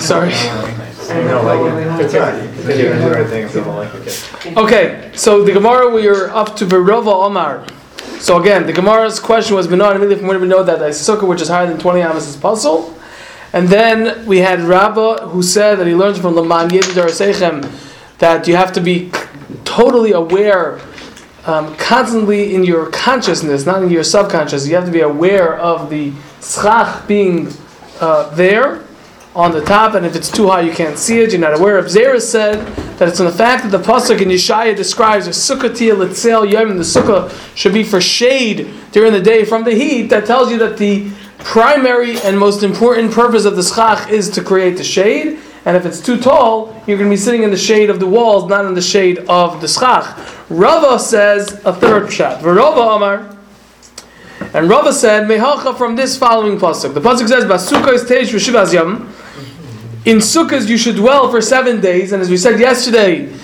Sorry. The. Okay, so the Gemara we are up to Verova Omar. So again, the Gemara's question was Benoit immediately from where we know that a sukkah which is higher than 20 amos is pasul. And then we had Rabba who said that he learns from Laman Sechem that you have to be totally aware, um, constantly in your consciousness, not in your subconscious. You have to be aware of the schach being uh, there on the top, and if it's too high, you can't see it. You're not aware of. Zera said that it's on the fact that the pasuk in Yeshaya describes a sukkah tia litzel yom, the sukkah should be for shade during the day from the heat. That tells you that the primary and most important purpose of the schach is to create the shade. And if it's too tall, you're going to be sitting in the shade of the walls, not in the shade of the schach. Rava says a third shot. Verova Amar. And Rava said, Mehacha from this following pasuk. The pasuk says, Basukkah is teish. In sukkahs you should dwell for seven days, and as we said yesterday,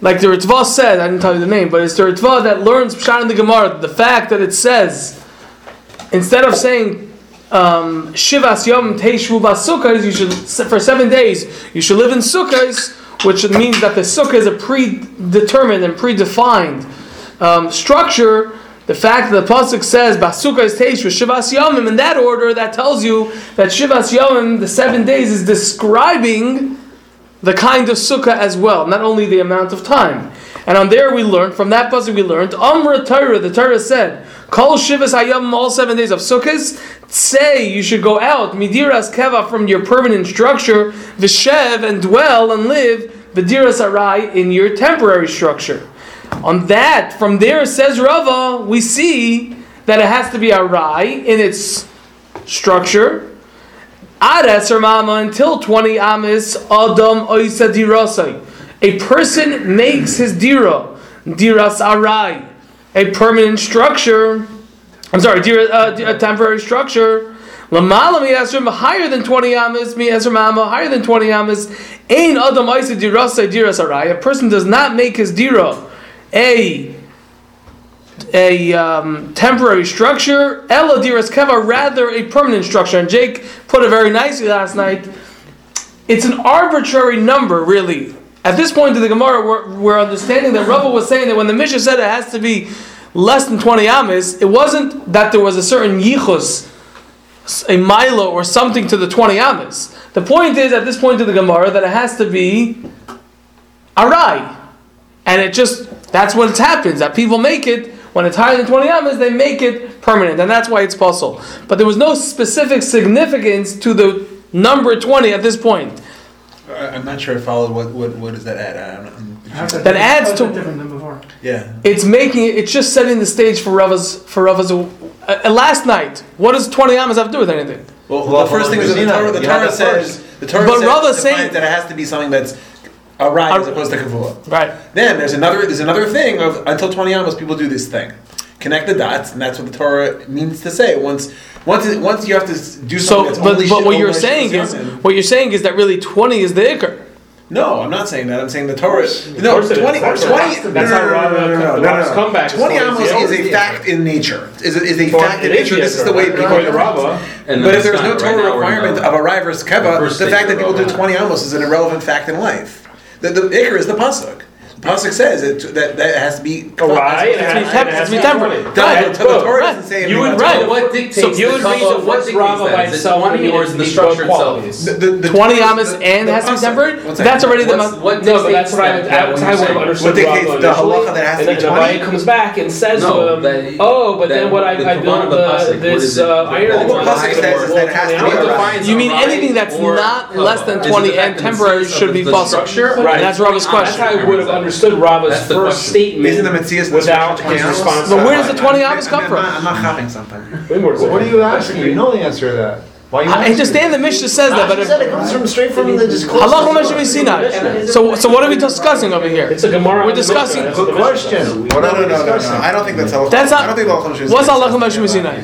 like the Ritva said, I didn't tell you the name, but it's the Ritva that learns Pshat in the Gemara, the fact that it says, instead of saying um, Shivas Yom Teishvu you should, for seven days, you should live in sukkahs, which means that the sukkah is a predetermined and predefined um, structure. The fact that the pasuk says Basukkah is Teish with Shivas Yomim in that order, that tells you that Shivas Yomim, the seven days, is describing the kind of sukkah as well, not only the amount of time. And on there we learned, from that pasuk we learned, Amra Torah, the Torah said, Kol Shivas Hayom, all seven days of sukkahs, say you should go out, Midiras Keva, from your permanent structure, Vishev, and dwell and live, Vidiras Arai, in your temporary structure. On that, from there says Rava, we see that it has to be a rai in its structure. Adas or mama until 20 amis adam oisa dirasai. A person makes his dira, diras arai, a permanent structure. I'm sorry, dira, uh, a temporary structure. Lamala miyasrim higher than 20 amis, miyasrim mama higher than 20 amis. Ain adam oisa dirasai diras arai. A person does not make his dira a a um, temporary structure, eladiras keva, rather a permanent structure. And Jake put it very nicely last night. It's an arbitrary number, really. At this point in the Gemara, we're, we're understanding that Rava was saying that when the Mishnah said it has to be less than 20 amis, it wasn't that there was a certain yichus, a milo or something to the 20 amis. The point is, at this point in the Gemara, that it has to be arai. And it just, that's what happens, that people make it, when it's higher than 20 amas, they make it permanent, and that's why it's possible. But there was no specific significance to the number 20 at this point. I- I'm not sure I followed. What what what does that add? I don't know. That adds to- Different than before. Yeah. It's making it, it's just setting the stage for Rava's, for Rava's, uh, uh, last night. What does 20 amas have to do with anything? Well, Well, the first thing is that the Torah, the you had Torah says the Torah But says, Rava saying- that it has to be something that's a right as opposed to kavua. Right. Then there's another there's another thing of until 20 amos people do this thing, connect the dots, and that's what the Torah means to say. Once once it, once you have to s- do So, something that's but, only but shi- what you're saying is, Yomim. what you're saying is that really 20 is the ikr. No, I'm not saying that. I'm saying the Torah. No, course it is. 20, That's 20, how- no, that's no, how no, no, Rava- no, no, no, no, Rava's no. comeback is 20 always amos the is a other. fact in nature. Is a, is a For fact in an nature. This is the way atheist, people according to Rava, And But then if there's it's no not. Right Torah now we're in requirement the- of a Rai versus Keva, first the stage fact that of people do Rava. 20 amos is an irrelevant fact in life. The, the Iker is the Pasuk. The Pasuk says it, that, that has to be. a rai, it has to has- temp- it has to be temperate. temperate. be- Right. the, the Torah Right. doesn't say You would about right. What dictates So you the would read cover? the What dictates Rava that? by Is itself 20 or is the the structure itself? The, the, the 20 Torah- amas and the has to be Pasuk. tempered? That's already the. What's- mon- what No, but that's dictates what I, that- that's how I would have understood What dictates the initially, halacha that has to and be then 20? Abai comes back and says to him, "Oh, but then what I, the I Kavanah built the uh, pasuk, what this is it? uh, What- iron." what pasuk says that has to be What You mean anything that's not less than 20 and temporary should be the possible? structure? Right. That's Rava's That's question. how I would have understood Rava's That's the first question. statement Isn't the Metzias the without structure his response. But where does the 20 amas come I'm from? not- I'm not copying something. What are you asking? You know the answer to that. Why are you I understand the Mishnah says that, but He if, said it comes from straight from the disclosure. Halacha Moshe Sinai. So, so what are we discussing over here? It's a Gemara. We're discussing- Mishnah. Good question. What No, are no, we no, no, no. discussing? I don't think that's halacha. That's not- I don't think the halacha What's Halacha Moshe Sinai?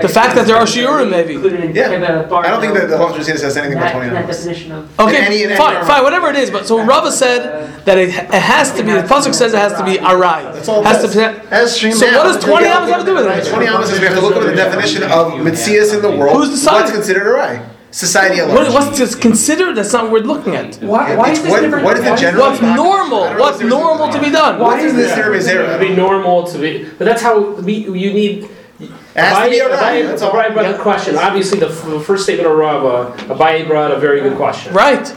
The fact that there are shiurim, maybe. Yeah. I don't think that the halacha says anything about 20 That, that amos. definition of. Okay, In any- in any fine, fine, whatever it is. But so Rava said that it, it has to be. The pasuk says it has to be arai. That's all it Has to be. As streamed So what does 20 like- amos have to do with it? 20 amos is we have to look at the definition of Metzias in the world. Who's deciding? What's considered a Rai? society at What, what's considered? That's not what we're looking at. Why, why is this what- different? what is the general- What's normal? I don't know What's if there's a- normal to be done? Why What is is this that? there is It'd be normal to be, but that's how we, you need. It has to be a right, Abaye- that's. Abaye brought the question. Obviously, the f- first statement of Rava, uh, Abaye brought a very good question. Right,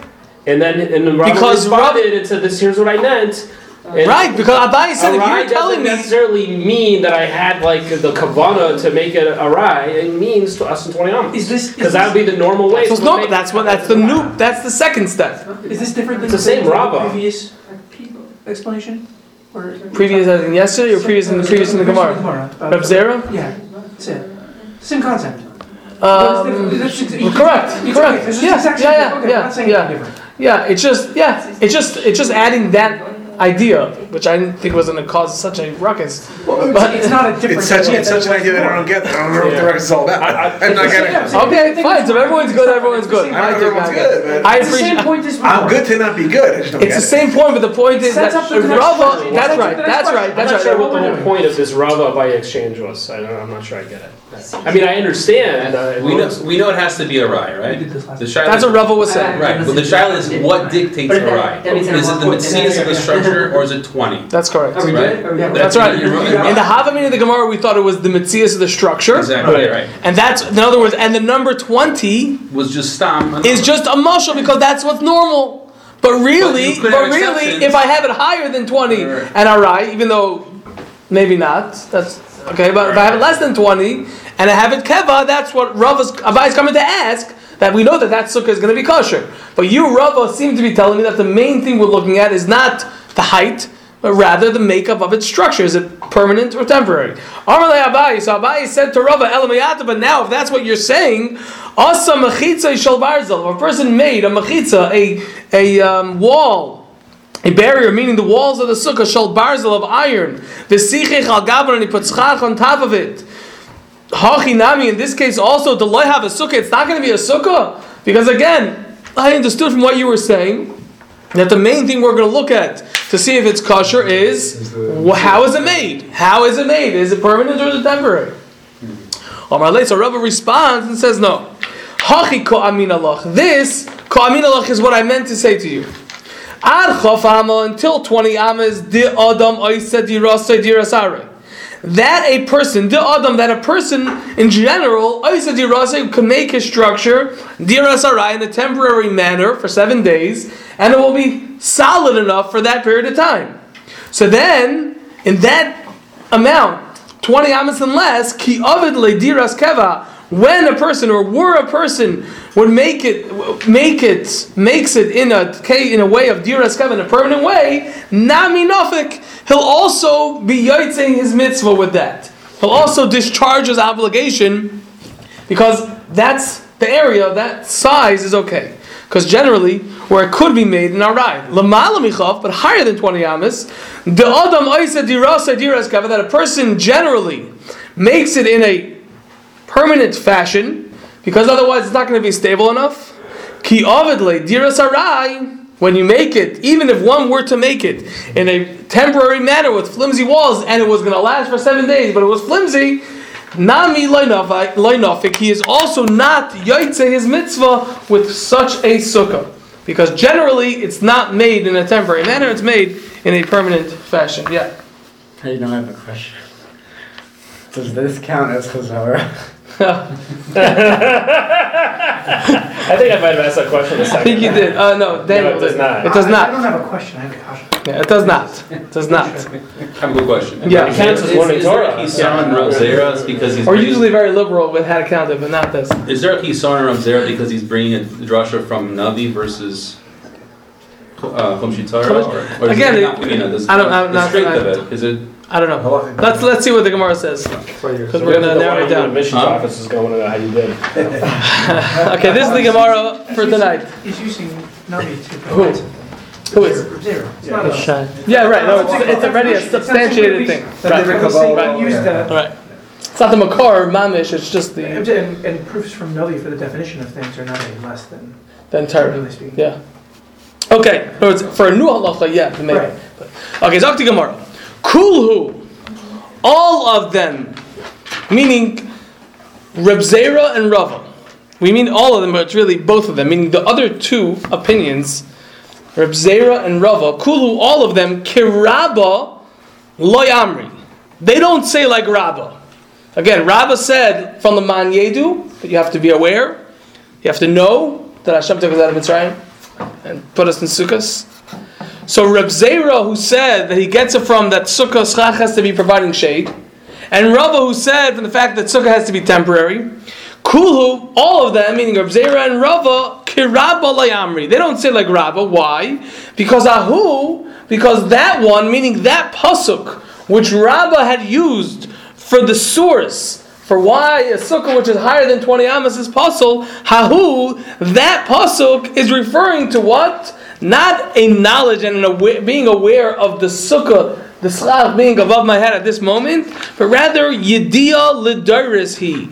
And then, and Rava Because responded and said, "This here's what I meant." And right. Because Abai said, if you're telling doesn't me, necessarily mean that I had like the kavana to make it arai. It means to us in twenty amos. Is this, Because that would be the normal way. so it's to not, make- that's what that's the new. That's the second step. is this different than It's the same the previous explanation? Or- Previous as in yesterday or previous in the previous in the Gemara. about- Reb Zera. Yeah, same, same concept. But it's Um. It's- it's- correct, correct. okay. Yeah, yeah, yeah. Okay, yeah, I'm not saying yeah. Yeah, it's just yeah, it's just it's just adding that idea, which I didn't think was going to cause such a ruckus. But It's not a different. It's such, it's such an idea that I don't get. I don't know what the ruckus is all about. I- I- I'm not getting yeah, it. okay, fine. So if everyone's good, everyone's good. I don't know think what's I- good, but I It's the same appreciate. point as I'm good to not be good. I just don't It's get the it. same point, but the point is that up the Rava. That's Sets up right. That's right. I'm That's not right. sure what the whole point of this Rava by exchange was. I don't, I'm not sure I get it. I mean, I understand. Uh, We know, we know it has to be a rye, right? The shaila- That's what Rava was saying. Right, well, the shaila is what dictates But a rye? that means Is it the one mitzvahs of the structure or is it twenty? That's correct. Are we Right. good? Are we good? That's right. You're right. In the Havamina of the Gemara, we thought it was the Mitzias of the structure. Exactly, right. And that's, in other words, and the number 20 Was just stam. is just a muscle because that's what's normal. But really, But you could but have really, exceptions. if I have it higher than 20 Right. and I right, even though maybe not, that's okay, but if I have less than 20 and I have it keva, that's what Rav is, Abai is coming to ask, that we know that that sukkah is going to be kosher. But you, Rava, seem to be telling me that the main thing we're looking at is not the height, but rather the makeup of its structure. Is it permanent or temporary? Amalei Abai. So Abai said to Rava, Elamayata, but now if that's what you're saying, Asa mechitza. If a person made a mechitza, a, a um, wall, a barrier, meaning the walls of the sukkah, shel barzel of iron, the sichich al gabon, and he puts chach on top of it. Hachinami, in this case also, the loy have a sukkah, it's not going to be a sukkah. Because again, I understood from what you were saying that the main thing we're going to look at to see if it's kosher is how is it made? How is it made? Is it permanent or is it temporary? Omar Lei, so Rava responds and says no. Hachi ko amin alach. This ko amin alach is what I meant to say to you. Ad until twenty amas di adam oisa di rasa di rasare. That a person, the adam, that a person in general, oisa di can make his structure di in a temporary manner for seven days, and it will be solid enough for that period of time. So then, in that amount, 20 amas and less, ki ovid le diras keva, when a person or were a person would make it, make it, makes it in a in a way of diras in a permanent way, nami nafik, he'll also be yotzing his mitzvah with that. He'll also discharge his obligation because that's the area, that size is okay. Because generally, where it could be made in Arai, Lamala Michav, but higher than 20 Amas, the Adam Dirasa Diras Kava, that a person generally makes it in a permanent fashion, because otherwise it's not going to be stable enough. Ki Ovidle Diras when you make it, even if one were to make it in a temporary manner with flimsy walls and it was going to last for seven days, but it was flimsy, Nami loinafik, he is also not yaitze his mitzvah with such a sukkah. Because generally it's not made in a temporary manner, it's made in a permanent fashion. Yeah. I don't have a question. Does this count as Chazara? I think I might have asked that question a I second. think you did. Uh, no, Daniel No, it does not. It does not. I not. don't have a question, I have a caution. Yeah, it does not. It does not. I have a good question. Yeah. It counts as Is, learning is there a Kisan Rav because he's We're usually very liberal with how to count it, but not this. Is there a Kisan Rav Zera because he's bringing a drasha from Navi versus uh, Chum Shitara? Or, or Again, it it- not, you know, the, I don't- I don't- the strength I- of it? Is it? I don't know. Let's let's see what the Gemara says. Because So we're going to to narrow it The down. admissions Huh? office is going to know how you did. Okay, this is the Gemara for tonight. He's using Navi to Who? provide. Who is? Zero. It's not a. Yeah, right. No, it's, it's already a substantiated thing. Right. different We'll say Kabbalah, yeah. Right. It's not the Makar Mamish, it's just the, and, and proofs from Navi for the definition of things are not any less than, the entire. generally speaking. Yeah. Okay, so it's for a new halacha, yeah, maybe. Right. But- Okay, Zok Gemara. Kulhu, all of them, meaning Reb Zera and Rava, We mean all of them, but it's really both of them. Meaning the other two opinions, Reb Zera and Rava, Kulu, all of them, Kiraba Loyamri. They don't say like Rabba. Again, Rabba said from the Man Yedu that you have to be aware, you have to know that Hashem took us out of Mitzrayim and put us in Sukkot. So Reb Zera, who said that he gets it from that Sukkah Schach has to be providing shade, and Rava, who said from the fact that Sukkah has to be temporary, Kulhu, all of them, meaning Reb Zera and Rava, Kirabba Layamri. They don't say like Rabba. Why? Because Ahu, because that one, meaning that pasuk, which Rabba had used for the source for why a sukkah which is higher than 20 amas is pasul, hahu, that pasuk is referring to what? Not a knowledge and an aware, being aware of the sukkah, the slach being above my head at this moment, but rather yediyah lidaris he.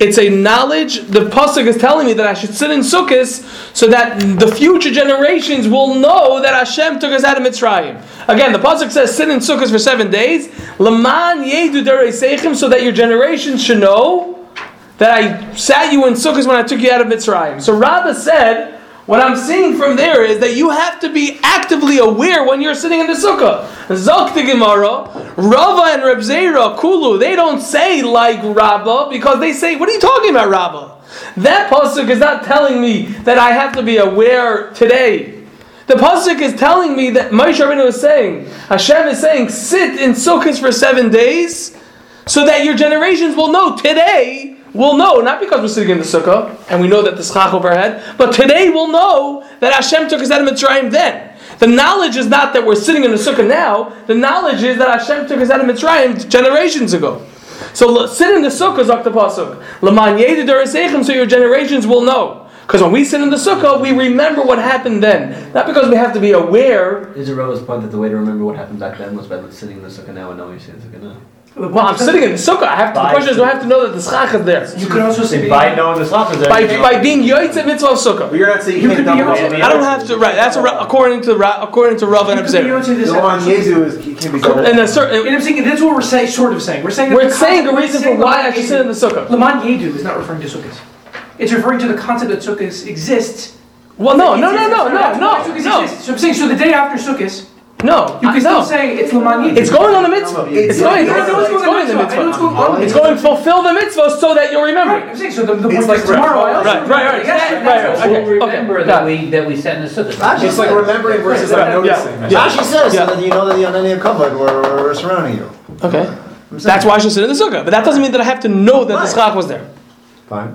It's a knowledge. The pasuk is telling me that I should sit in sukkahs so that the future generations will know that Hashem took us out of Mitzrayim. Again, the pasuk says sit in sukkahs for seven days. leman yedu seichem, so that your generations should know that I sat you in sukkahs when I took you out of Mitzrayim. So Rabbah said. What I'm seeing from there is that you have to be actively aware when you're sitting in the sukkah. Zok the Gemara, Rava and Reb Zera, Kulu, they don't say like Rabbah because they say, what are you talking about, Rabbah? That pasuk is not telling me that I have to be aware today. The pasuk is telling me that Moshe Rabbeinu is saying, Hashem is saying, sit in sukkahs for seven days, so that your generations will know today We'll know, not because we're sitting in the sukkah and we know that the schach over our head, but today we'll know that Hashem took us out of Mitzrayim then. The knowledge is not that we're sitting in the sukkah now, the knowledge is that Hashem took us out of Mitzrayim generations ago. So sit in the sukkah, Zok the Pasuk. So your generations will know. Because when we sit in the sukkah, we remember what happened then. Not because we have to be aware. Is it Rava's point that the way to remember what happened back then was by sitting in the sukkah now and knowing you're sitting in the sukkah now? Well, I'm sitting in the sukkah. I have to, the question is, do I have to know that the schach is there? You could also say By knowing the slach is there. By, by being yoytz mitzvah of sukkah. But you're not saying You you could can't double also- it. I don't have to. Right. That's a, according to according to Rav and You could be Abzir. able to this The one after- Yezu is, he can be double. And certain, And I'm saying that's what we're saying, sort of saying. We're saying we're saying a reason for why I should sit in the sukkah. Laman Yedu is not referring to sukkahs. It's referring to the concept that sukkahs exist. Well, no, no, no, no, no, no, no. So I'm saying, so the day after sukkahs, no. you I- can still no. say it's Laman Yedu. It's going on the mitzvah. It's It's going. I know It's going going on the the mitzvah. I know going on mitzvah. the It's going to fulfill the mitzvah so that you'll Right, remember. I'm saying, so the, the It's like tomorrow I also Right, right, right. Yes, Right, that's right. what- Okay, okay. remember got that we that we sat in the sukkah. It's like remembering versus like Yeah. noticing. Yeah. Rashi says Yeah. so that you know that the Anani and Kavod were, were surrounding you. Okay. That's why I should sit in the sukkah. But that doesn't mean that I have to know that the schach was there. Fine.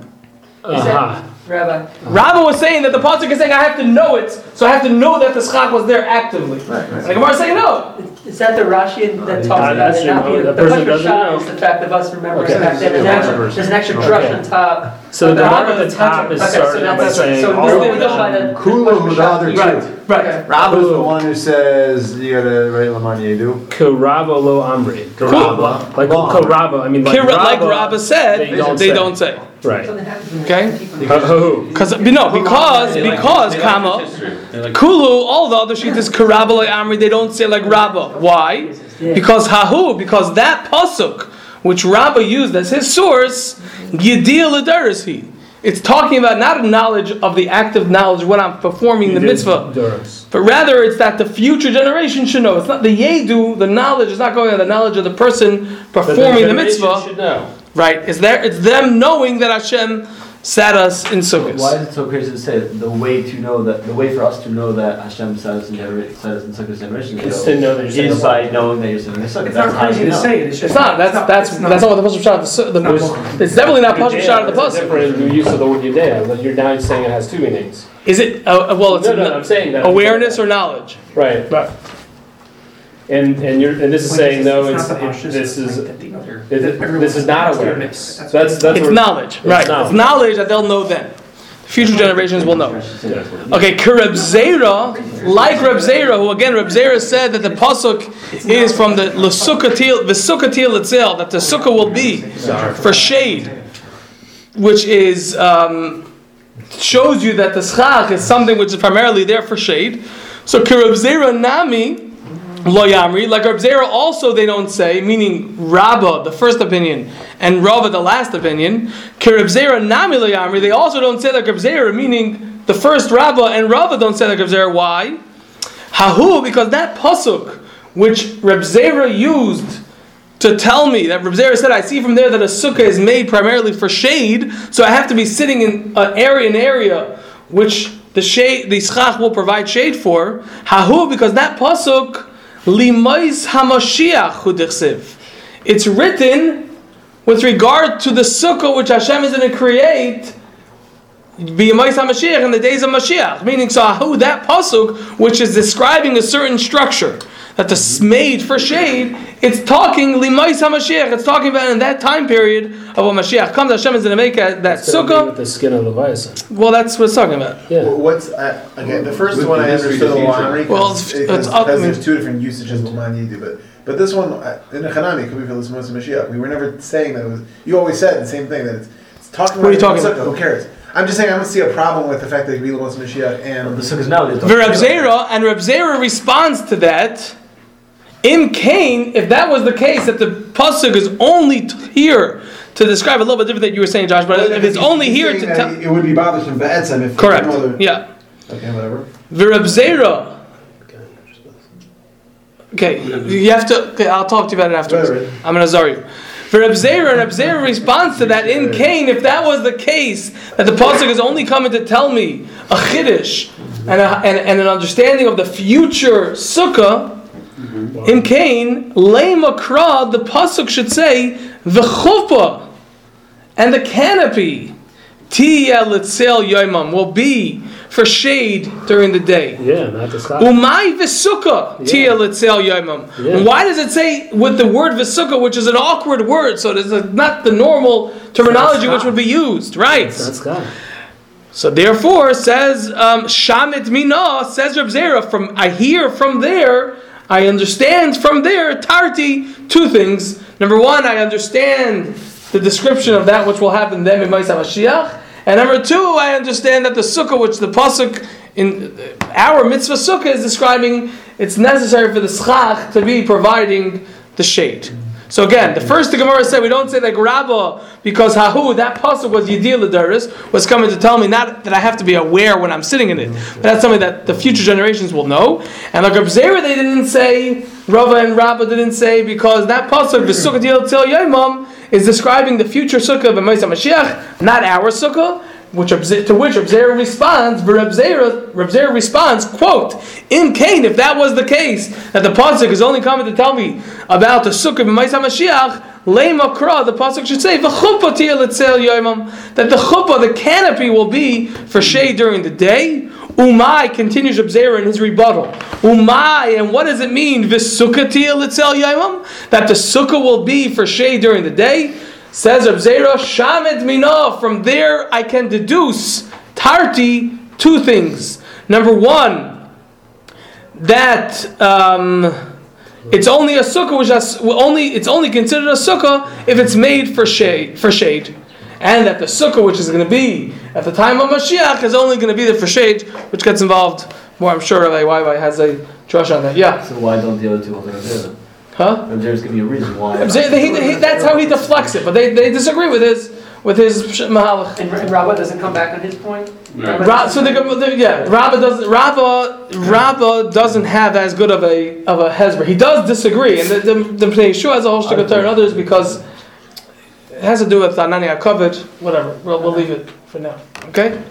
Uh-huh. Rabbi. Uh-huh. Rabbi was saying that the pasuk is saying I have to know it, so I have to know that the schach was there actively. Right, right. And the Gemara is saying no. Is that the Rashi that talks about that's it not true. being The the person doesn't know. the fact of us remembering Okay. back then. There's an extra, there's an extra drush on top. So the But mark at the top is okay, so started by that's- saying so all we're of going them. by the Kulu, the other two. Right. Right. Okay. Rabba's the one who says you gotta write Laman Yedu. Karaba lo amri. Karaba. Like Lo Karaba. I mean, like Kira, like Rabba- Rabba said, they don't say. Right. Okay? Who? Oh. Because no, because because they like comma like- Kulu, all the other sheets is Karabala Amri, they don't say like Rabba. Why? Because Hahu, because that pasuk which Rabba used as his source, Yedil he. It's talking about not a knowledge of the active knowledge when I'm performing the mitzvah, but rather it's that the future generation should know. It's not the Yedu, the knowledge is not going on the knowledge of the person performing the mitzvah. Should know. Right? It's there. It's them knowing that Hashem sat us in sukkahs. Why is it so crazy to say the way to know that the way for us to know that Hashem sat us in genera- sat us in sukkahs generation Is to know that you're is by knowing that you're sitting in a sukkah. It's That's not crazy to know. say it. It's just It's not. That's that's it's that's not what the pasuk shot. The, the, it's definitely not pasuk shot of the It's a pasuk. different use of the word Yudea, but you're now saying it has two meanings. Is it? Uh, well, it's No, no, I'm saying that. awareness or knowledge. Right. Right. And, and you're, and this is saying, is, no, it's it's, not it- this is, that the other- it- that this is not awareness. mix. That's, that's. It's where- knowledge. Right. knowledge. It's knowledge that they'll know then. Future generations will know. Okay, Reb Zera, like Reb Zera, who again Reb Zera said that the pasuk is from the Lesukatil, the Sukatil itself, that the sukkah will be for shade, which is um, shows you that the schach is something which is primarily there for shade. So Reb Zera Nami, Lo Yamri. Like Reb Zera also they don't say, meaning Rabba, the first opinion, and Rava, the last opinion. Ki Reb Zera Nami Lo Yamri. They also don't say like Reb Zera, meaning the first Rabba and Rava don't say like Reb Zera. Why? Hahu, because that pasuk which Reb Zera used to tell me that Reb Zera said, I see from there that a sukkah is made primarily for shade, so I have to be sitting in an area, an area which the shade, the schach will provide shade for. Hahu, because that pasuk limais hamashiach. It's written with regard to the sukkah which Hashem is going to create. B'yamais HaMashiach in the days of Mashiach, meaning so ahu, that pasuk which is describing a certain structure that the made for shade, it's talking limais hamashiach. It's talking about in that time period of when Mashiach comes. Hashem is going to make a, that It's sukkah. with the skin of Leviathan. Well, that's what it's talking about. Yeah. Well, What's, uh, again, the first With one the I history understood of a the lot, Well, Because it's- because it's up- I mean- there's two different usages of man yidu, but but this one uh, in the Hanami could be for the Moshe Mashiach. We were never saying that it was. You always said the same thing that it's, it's talking What are you about. talking the Sukkah, Who cares? I'm just saying I don't see a problem with the fact that it could be the Moshe Mashiach and The sukkahs now. they talk- Reb Zera and Reb Zera responds to that. In Cain, if that was the case, that the pasuk is only here to describe a little bit different than you were saying, Josh, but if it's only here to tell, It would be bothersome be'etzem if. correct, Mother- yeah. Okay, whatever. Reb Zera. Okay, you have to. Okay, I'll talk to you about it afterwards. Right, right. I'm gonna zar you. For Reb Zera, and Reb Zera responds to that in Cain. If that was the case, that the pasuk is only coming to tell me a chiddush and, a, and, and an understanding of the future sukkah. Mm-hmm. In Cain, lema kra, the pasuk should say the chuppah and the canopy. Tia litzel yoimam will be for shade during the day. Yeah, not the sky. Umay v'sukkah tia litzel yomam. Yeah. Why does it say with the word v'sukkah, which is an awkward word, so it's not the normal terminology which would be used, right? Not. So therefore, says um, Shamit Mina, says Reb Zera, from I hear from there, I understand from there, Tarti, two things. Number one, I understand the description of that which will happen then in Ma'aseh Mashiach. And number two, I understand that the sukkah, which the pasuk in our mitzvah sukkah is describing, it's necessary for the schach to be providing the shade. So again, the first the Gemara said we don't say like Rabbah because Hahu that pasuk was Yedil Ladaris was coming to tell me not that I have to be aware when I'm sitting in it, but that's something that the future generations will know. And like Reb Zera, they didn't say Rava and Rabbah didn't say because that pasuk V'sukkah Yil Tzil Yomam is describing the future sukkah of Ma'aseh Mashiach, not our sukkah. Which to which Reb Zera responds, Reb Zera, responds, quote, in Cain, if that was the case, that the pasuk is only coming to tell me about the sukkah of Ma'aseh Mashiach, Lema the pasuk should say, "V'chuppah tiyah letzel that the chuppah, the canopy, will be for shade during the day. Umay continues Reb Zera in his rebuttal. Umai, and what does it mean? V'sukkah tiyah letzel yoimam, that the sukkah will be for shade during the day. Says Reb Zera, Shamed Mina. From there, I can deduce Tarti two things. Number one, that um, it's only a sukkah which has only it's only considered a sukkah if it's made for shade for shade, and that the sukkah which is going to be at the time of Mashiach is only going to be there for shade, which gets involved more. I'm sure Rabbi Wai has a drush on that. Yeah, So why don't the other two hold Reb Zera? huh? there's going to be a reason why. Reb Zera- he- he- that's how he deflects it, but they, they disagree with his with his mahalach. And and Rabbah doesn't come back on his point? Right. Ra- so the, the yeah, Rabba doesn't Rabba Rabba doesn't have as good of a of a hezber. He does disagree, and the the, the Yeshua has a whole shtick of Torah and others because it has to do with Anani Akovid. Whatever, we'll, we'll leave it for now. Okay.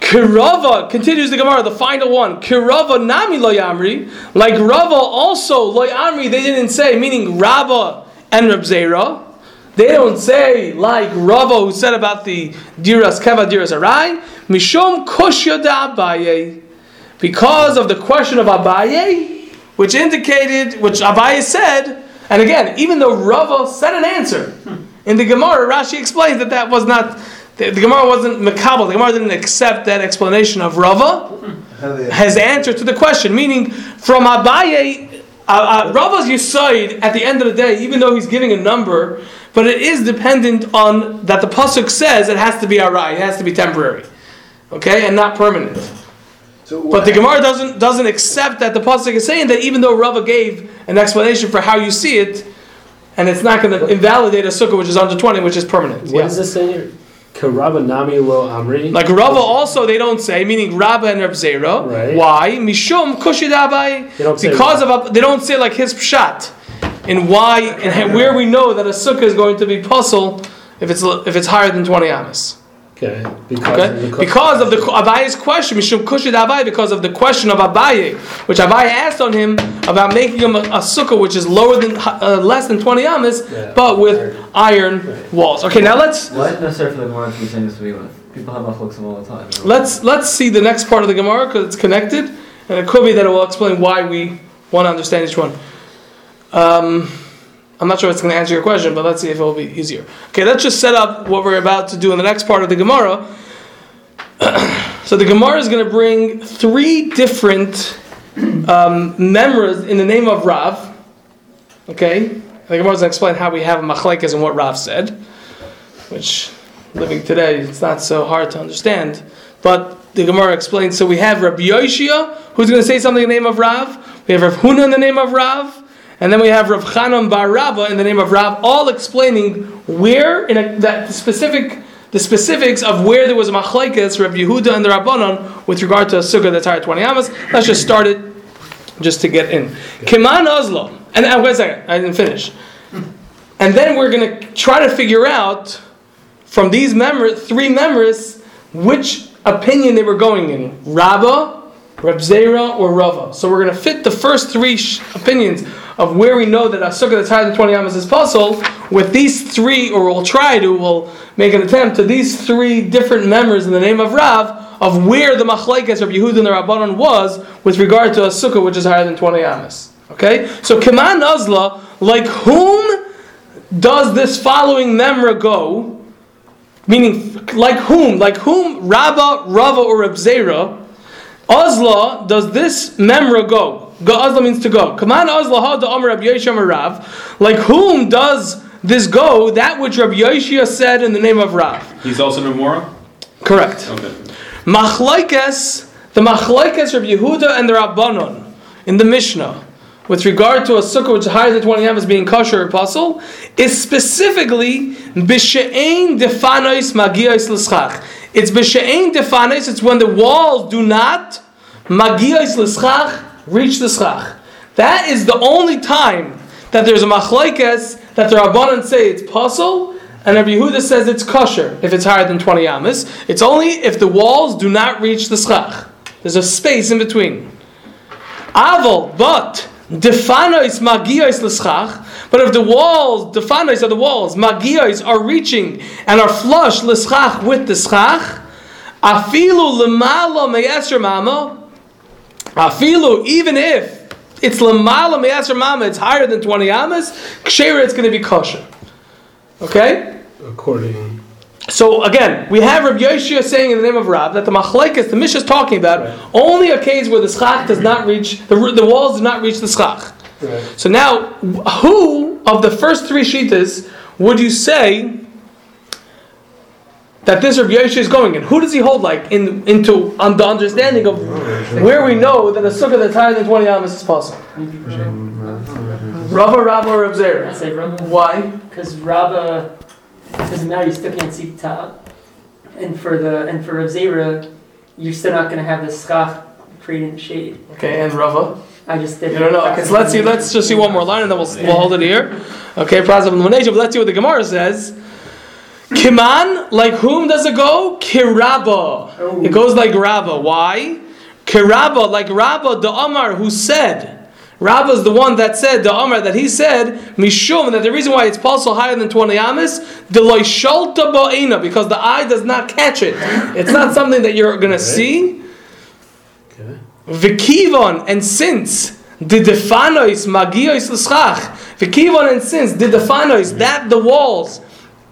Kirava continues the Gemara, the final one. Kirava nami loyamri, like Rava also loyamri. They didn't say, meaning Rabba and Reb Zera. They don't say like Rava who said about the diras keva diras arai mishom koshya da Abaye, because of the question of Abaye, which indicated, which Abaye said, and again, even though Rava said an answer in the Gemara, Rashi explains that that was not. The, the Gemara wasn't makabel. The Gemara didn't accept that explanation of Rava How do they- has answer to the question, meaning from Abaye, uh, uh, Rava's Yisoid at the end of the day, even though he's giving a number, but it is dependent on that the pasuk says it has to be arai, it has to be temporary, okay, and not permanent. So But the Gemara doesn't doesn't accept that the pasuk is saying that even though Rava gave an explanation for how you see it, and it's not going to invalidate a sukkah which is under twenty, which is permanent. What Yeah. does this say here? Karaba Lo Amri. Like Rava also they don't say, meaning Rabba and Reb Zera. Right. Why? Mishum kushidabai. They don't say Because of they don't say like his pshat, and why and where we know that a sukkah is going to be pasul if it's if it's higher than twenty amas. Okay. Because Okay? of the Because of the Abaye's question, Mishum Kushid Abaye, because of the question of Abaye, which Abaye asked on him about making him a, a sukkah which is lower than uh, less than twenty amas, Yeah. but with iron walls. Okay, now let's Why is it necessary for the Gemara to be saying this to begin with? People have machlokes all the time. you know? let's let's see the next part of the Gemara because it's connected, and it could be that it will explain why we want to understand each one. Um, I'm not sure it's going to answer your question, but let's see if it will be easier. Okay, let's just set up what we're about to do in the next part of the Gemara. so the Gemara is going to bring three different um, memras in the name of Rav. Okay, the Gemara is going to explain how we have machlekes and what Rav said, which living today it's not so hard to understand. But the Gemara explains. So we have Rabbi Yoshia, who's going to say something in the name of Rav. We have Rav Huna in the name of Rav. And then we have Rav Chanan Bar Rava in the name of Rav, all explaining where in a, that specific the specifics of where there was a machlekes, Rav Yehuda and the Rabbanon with regard to a sukkah that's higher 20 amas. Let's just start it just to get in. Keman Oslo. And uh, wait a second, I didn't finish. And then we're going to try to figure out from these three memras, which opinion they were going in. Rabba, Reb Zera, or Rava. So we're going to fit the first three sh- opinions of where we know that a sukkah that's higher than 20 amas is pasul with these three, or we'll try to, we'll make an attempt to these three different memras in the name of Rav of where the machlekes of Yehuda and the Rabbanon was with regard to a sukkah which is higher than 20 amas. Okay? So Keman Nazla, like whom does this following memra go? Meaning, like whom? Like whom? Rabba, Rava, or Reb Azla, does this memra go? Go Azla means to go. Kaman Azla ha da Amar Rabbi Yoshia Rav. Like whom does this go? That which Rabbi Yoshia said in the name of Rav. He's also Nemora? Correct. Okay. Machlaikes, the Machlaikes Rabbi Yehuda and the Rabbanon in the Mishnah with regard to a sukkah which is higher than 20 amas being kosher or pasul is specifically b'she'ein defanois magios l'schach. It's b'she'ein defanois, it's when the walls do not magios l'schach reach the schach. That is the only time that there's a machlaikes that the Rabbanon say it's pasul and Rabbi Yehuda says it's kosher if it's higher than 20 amas. It's only if the walls do not reach the schach. There's a space in between. Aval, but defanois magios l'schach. But if the walls, defanois are the walls, magios are reaching and are flush l'schach with the schach, afilu lemala me'esher mama, afilu even if it's lemala me'esher mama, it's higher than 20 amas, kshera it's going to be kosher. Okay? According. So again, we have Rabbi Yoshia saying in the name of Rab that the machlekes, the Mishnah is talking about, only a case where the schach does not reach, the, the walls do not reach the schach. Right. So now, who of the first three shitas would you say that this Rabbi Yoshia is going in? Who does he hold like in into on the understanding of where we know that a sukkah that's higher than 20 amas is possible? Rava, Rava, or Reb I Zera? say Rabba. Why? Because Rabba doesn't matter. You still can't see the top. And for the and for Rav Zera, you're still not going to have the schach creating the shade. Okay, and Rava? I just did. You don't know. Okay, so let's see. Let's just see one more line, and then we'll, we'll hold it here. Okay, Prazav Lemonation. But let's see what the Gemara says. Kiman, like whom does it go? Kiraba. Oh. It goes like Rabba. Why? Kiraba, like Rabba the Amar, who said. Rabba is the one that said the Amar that he said Mishum that the reason why it's also higher than twenty amas the loishalta ba'ina because the eye does not catch it. It's not something that you're gonna see. Okay. Vikivon and since the defanois magiois l'schach. Vikivon and since the defanois that the walls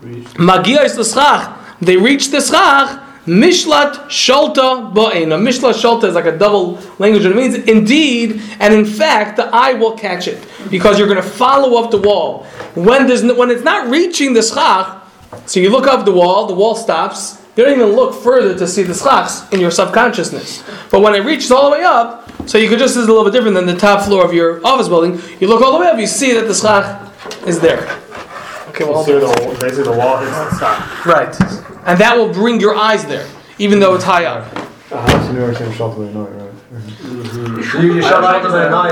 magiois l'schach they reach the schach. Mishlat shalta ba'ena. Mishlat shalta is like a double language. It means indeed and in fact the eye will catch it because you're going to follow up the wall. When there's when it's not reaching the schach, so you look up the wall, the wall stops, you don't even look further to see the schachs in your subconsciousness. But when it reaches all the way up, so you could just, this is a little bit different than the top floor of your office building, you look all the way up, you see that the schach is there. Okay, well, Basically, the wall hits the stop. right. And that will bring your eyes there, even though it's high up. Uh-huh. So you were saying shelter at night, right? You, you shut out at night